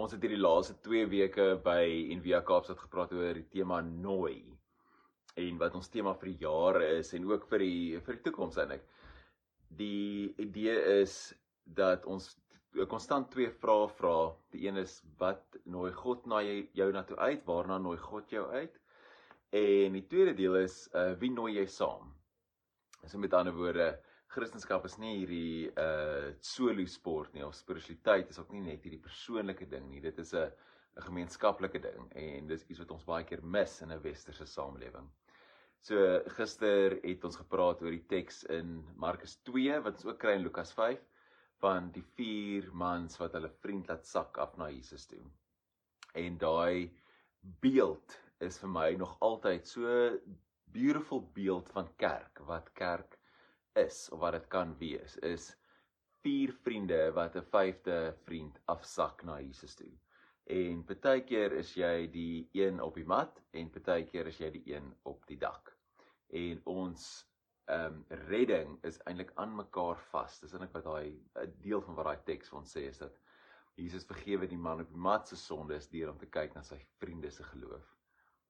ons het hierdie laaste 2 weke by Envia Kaapstad gepraat oor die tema nooi en wat ons tema vir die jaar is en ook vir die vir die toekoms eintlik. Die idee is dat ons konstant twee vrae vra. Die een is wat nooi God na jou, jou na toe uit? Waarna nooi God jou uit? En die tweede deel is uh wie nooi jy saam? So met ander woorde, Christendom is nie hierdie uh solo sport nie of spiritualiteit is ook nie net hierdie persoonlike ding nie. Dit is 'n 'n gemeenskaplike ding en dis iets wat ons baie keer mis in 'n westerse samelewing. So gister het ons gepraat oor die teks in Markus 2 wat ons ook kry in Lukas 5 van die vier mans wat hulle vriend laat sak af na Jesus toe. En daai beeld is vir my nog altyd so beautiful beeld van kerk wat kerk is of wat dit kan wees is vier vriende wat 'n vyfde vriend afsak na Jesus toe. En baie keer is jy die een op die mat en baie keer is jy die een op die dak. En ons ehm um, redding is eintlik aan mekaar vas. Dis eintlik wat daai 'n deel van wat daai teks vir ons sê is dat Jesus vergewe die man op die mat se sondes deur om te kyk na sy vriende se geloof.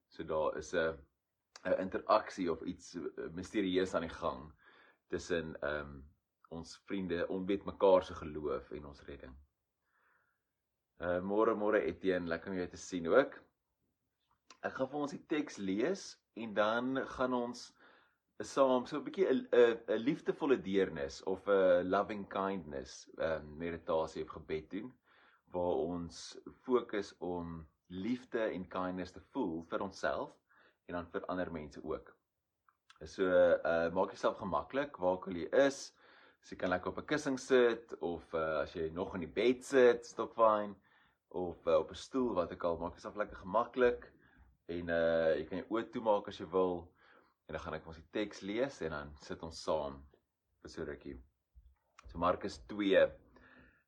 So daar is 'n 'n interaksie of iets misterieus aan die gang tussen ehm um, ons vriende, ons weet mekaar se geloof en ons redding. Uh môre môre Etienne, lekker om jou te sien ook. Ek gaan vir ons die teks lees en dan gaan ons saam so 'n bietjie 'n 'n liefdevolle deernis of 'n loving kindness ehm um, meditasie of gebed doen waar ons fokus om liefde en kindness te voel vir onsself en dan vir ander mense ook. So uh maak jouself gemaklik waar ook al jy is. So jy kan lekker op 'n kussing sit of uh as jy nog in die bed sit, stop fine of uh, op 'n stoel wat ek al maak jouself lekker gemaklik en uh jy kan jou oë toemaak as jy wil en dan gaan ek ons die teks lees en dan sit ons saam vir so rukkie. So Markus 2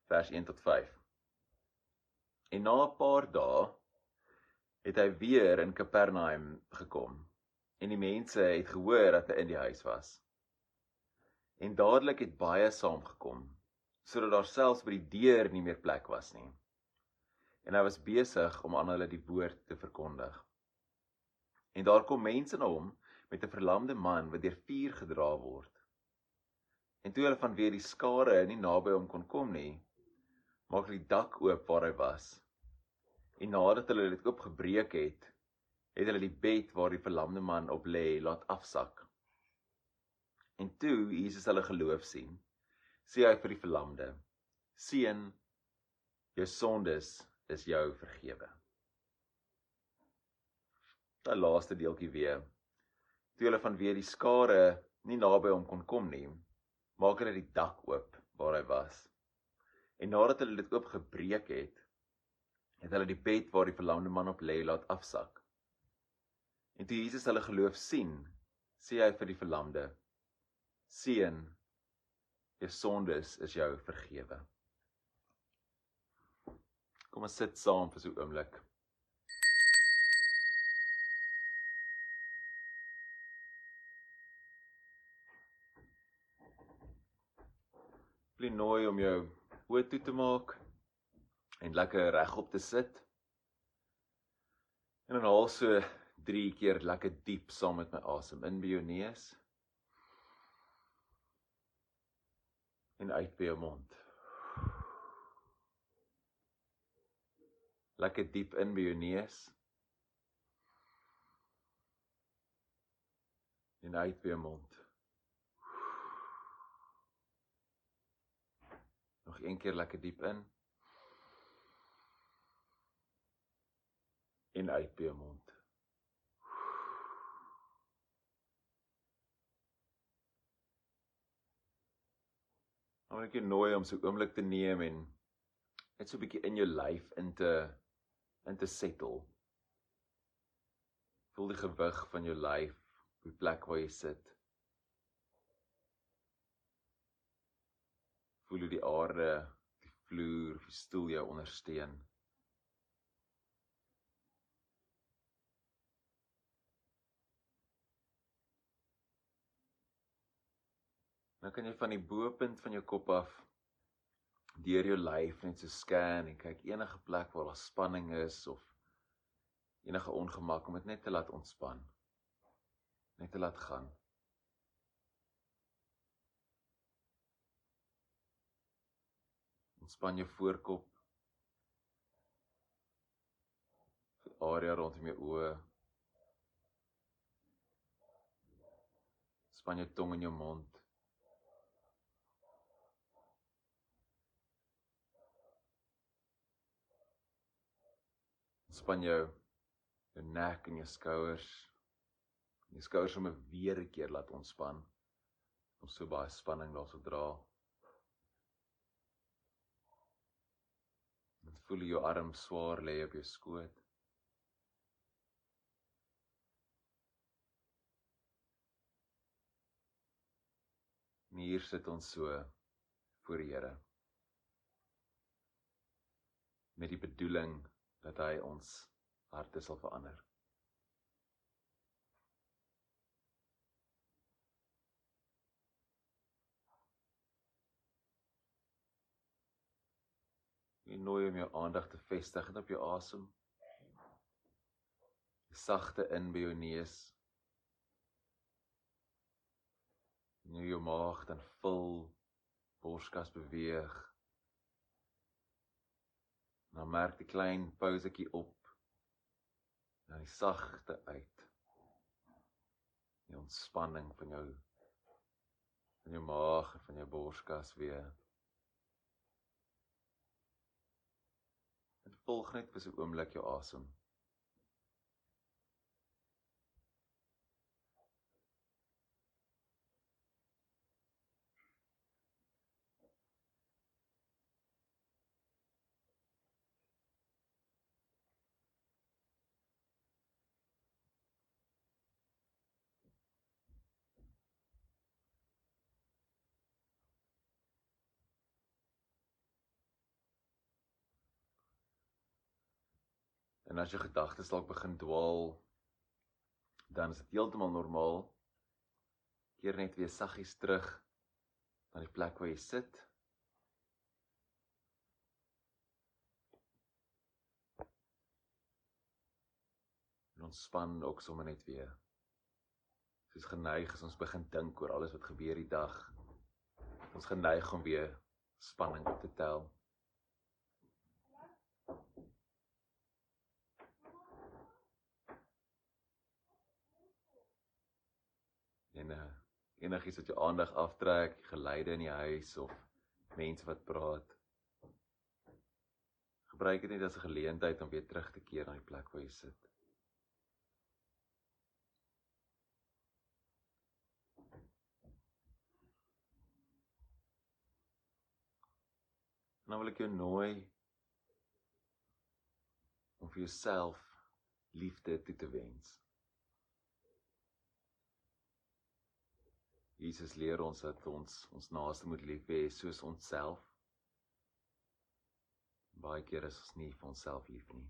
vers 1 tot 5. En na 'n paar dae het hy weer in Kapernaum gekom en die mense het gehoor dat hy in die huis was. En dadelik het baie saamgekom sodat daar selfs by die deur nie meer plek was nie. En hy was besig om aan hulle die woord te verkondig. En daar kom mense na hom met 'n verlamde man wat deur vuur gedra word. En toe hulle van weer die skare nie naby hom kon kom nie, maak hulle die dak oop waar hy was. En nadat hulle dit oopgebreek het, het hulle die bed waar die verlamde man op lê laat afsak. En toe Jesus hulle geloof sien, sê hy vir die verlamde: "Seun, jou sondes is jou vergewe." Daai laaste deeltjie weer. Toe hulle van weer die skare nie naby hom kon kom nie, maak hulle die dak oop waar hy was. En nadat hulle dit oopgebreek het, het hulle die bed waar die verlamde man op lê laat afsak. En toe Jesus hulle geloof sien, sê hy vir die verlamde: "Seun, jou sondes is jou vergewe." Kom ons sit saam vir so 'n oomblik. Bly nooi om jou oë toe te maak en lekker regop te sit. En dan haal so 3 keer lekker diep saam met my asem in by jou neus en uit by jou mond. Lekker diep in by jou neus en uit by jou mond. Nog een keer lekker diep in en uit by jou mond. Dan wil ek jou nooi om so 'n oomblik te neem en net so 'n bietjie in jou lyf in te in te settle. Voel die gewig van jou lyf op die plek waar jy sit. Voel hoe die aarde, die vloer, die stoel jou ondersteun. Nou kan jy van die boepunt van jou kop af deur jou lyf net so scan en kyk enige plek waar daar spanning is of enige ongemak om dit net te laat ontspan. Net te laat gaan. Ontspan jou voorkop. Die area rondom jou oë. Span jou tong in jou mond. Span jou jou nek en jou skouers. Jou skouers om weer 'n keer laat ontspan. Om so baie spanning daarso dra. En voel jou arm swaar lê op jou skoot. En hier sit ons so voor die Here. Met die bedoeling dat hy ons harte sal verander. Jy nooi om jou aandag te vestig op jou asem. Die sagte in by jou neus. Nou jou maag dan vul, borskas beweeg. Nou merk die klein pausetjie op na die sagte uit. Die ontspanning van jou van jou maag en van jou borskas weer. En volg net vir 'n oomblik jou asem. En as jou gedagtes dalk begin dwaal, dan is dit heeltemal normaal. Keer net weer saggies terug na die plek waar jy sit. En ontspan ook sommer net weer. Soos geneig as ons begin dink oor alles wat gebeur die dag. Ons geneig om weer spanning op te tel. En uh, enigiets wat jou aandag aftrek, geluide in die huis of mense wat praat. Gebruik dit net as 'n geleentheid om weer terug te keer na die plek waar jy sit. Nou wil ek jou nooi om vir jouself liefde toe te wens. Jesus leer ons dat ons ons naaste moet lief hê soos onsself. Baie keer is ons nie vir onsself lief nie.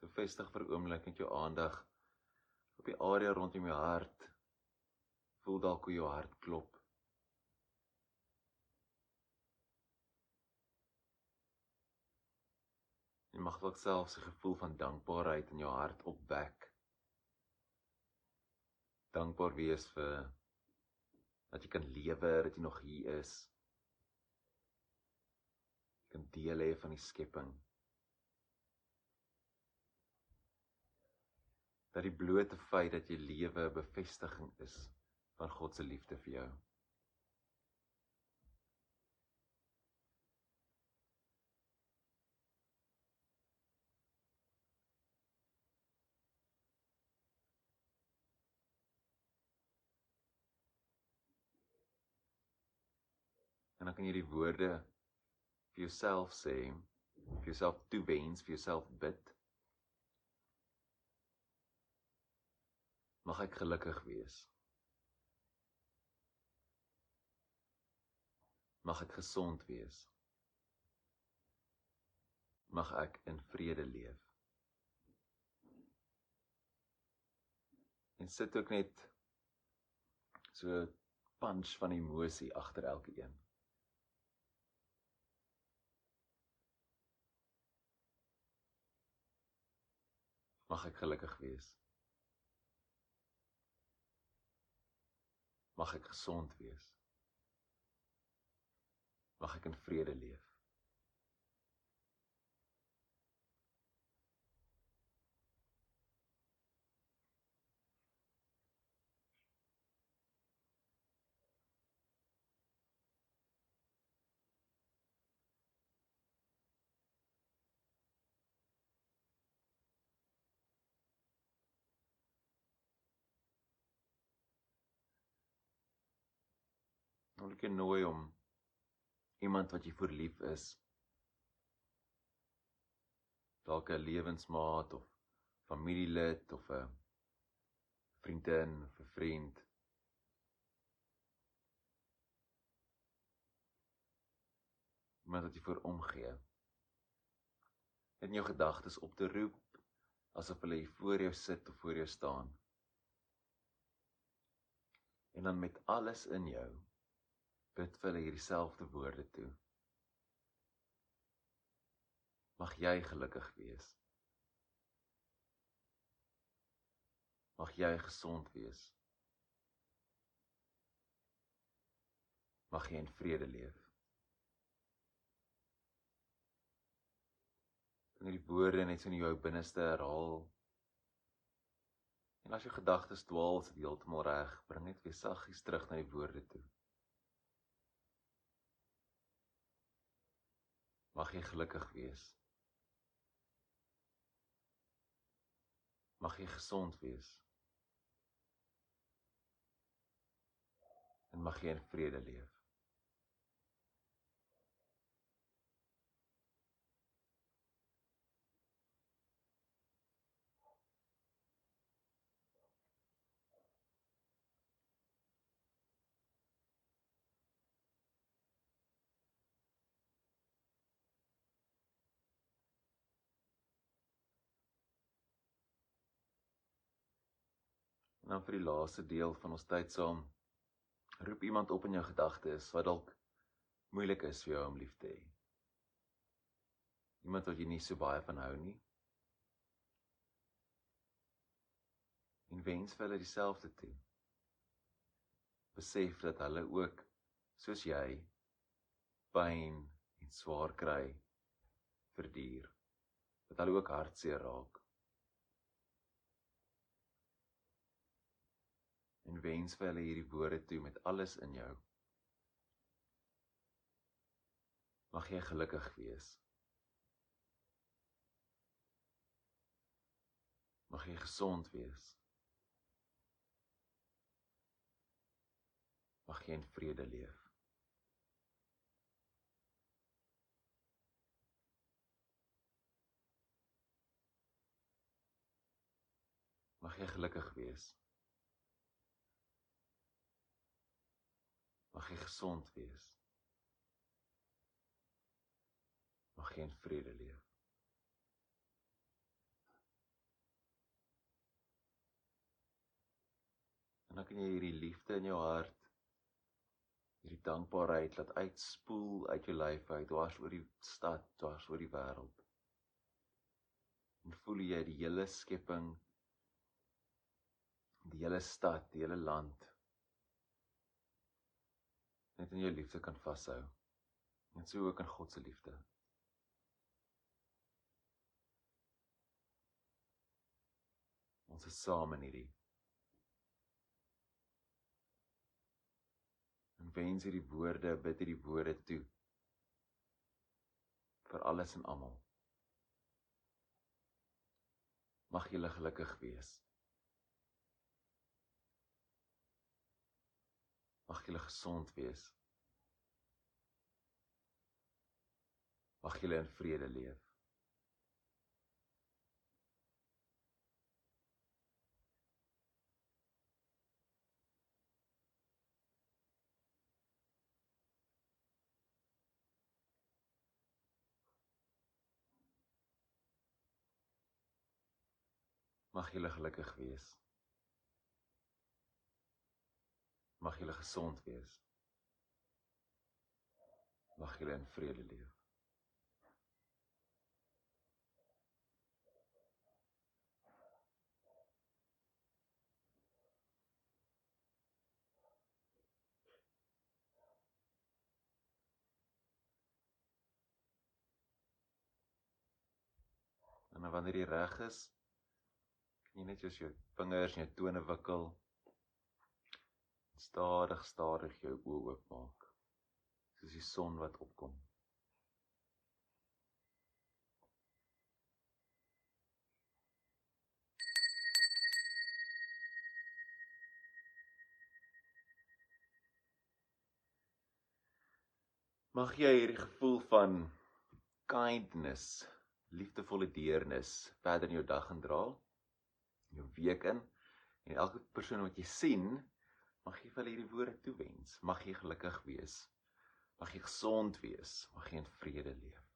So vestig vir 'n oomblik net jou aandag op die area rondom jou hart. Voel dalk hoe jou hart klop. Jy mag dalk selfs 'n gevoel van dankbaarheid in jou hart opwek. Dankbaar wees vir dat jy kan lewe, dat jy nog hier is. Jy kan deel hê van die skepping. Dat die blote feit dat jy lewe 'n bevestiging is van God se liefde vir jou. Kan jy die woorde vir jouself sê, vir jouself toewens, vir jouself bid. Mag ek gelukkig wees. Mag ek gesond wees. Mag ek in vrede leef. En sit ook net So punch van emosie agter elke een. Mag ek gelukkig wees. Mag ek gesond wees. Mag ek in vrede leef. Jou nooi om iemand wat jy vir lief is. Dalk 'n lewensmaat of familielid of 'n vriendin of 'n vriend. Iemand wat jy vir omgee. In jou gedagtes op te roep asof hulle voor jou sit of voor jou staan. En dan met alles in jou bid vir hulle hierdie selfde woorde toe. Mag jy gelukkig wees. Mag jy gesond wees. Mag jy in vrede leef. En hierdie woorde net so in jou binneste herhaal. En as jou gedagtes dwaal, is dit heeltemal reg. Bring net weer saggies terug na die woorde toe. Mag jy gelukkig wees. Mag jy gesond wees. En mag jy in vrede leef. En dan vir die laaste deel van ons tyd saam roep iemand op in jou gedagtes wat dalk moeilik is vir jou om lief te hê. Iemand wat jy nie so baie van hou nie. En wens vir hulle dieselfde toe. Besef dat hulle ook soos jy pyn en swaar kry verduur. Dat hulle ook hartseer raak. En wens vir hulle hierdie woorde toe met alles in jou. Mag jy gelukkig wees. Mag jy gesond wees. Mag jy in vrede leef. Mag jy gelukkig wees. Mag jy gesond wees. Mag jy in vrede leef. En dan kan jy hierdie liefde in jou hart, hierdie dankbaarheid laat uitspoel uit jou lyf uit, dwars oor die stad, dwars oor die wêreld. En voel jy die hele skepping, die hele stad, die hele land net in jou liefde kan vashou. En so ook in God se liefde. Ons is saam in hierdie. En wens hierdie woorde, bid hierdie woorde toe vir alles en almal. Mag julle gelukkig wees. Mag julle gesond wees. Mag julle in vrede leef. Mag julle gelukkig wees. Mag julle gesond wees. Mag julle in vrede leef. En wanneer jy reg is, kan jy net jou vingers en jou tone wikkel. Stadig, stadig jou oë oopmaak. Soos die son wat opkom. Mag jy hierdie gevoel van kindness liefdevolle deernis verder in jou dag en dra jou week in en elke persoon wat jy sien mag jy vir hulle hierdie woorde toewens. Mag jy gelukkig wees. Mag jy gesond wees. Mag jy in vrede leef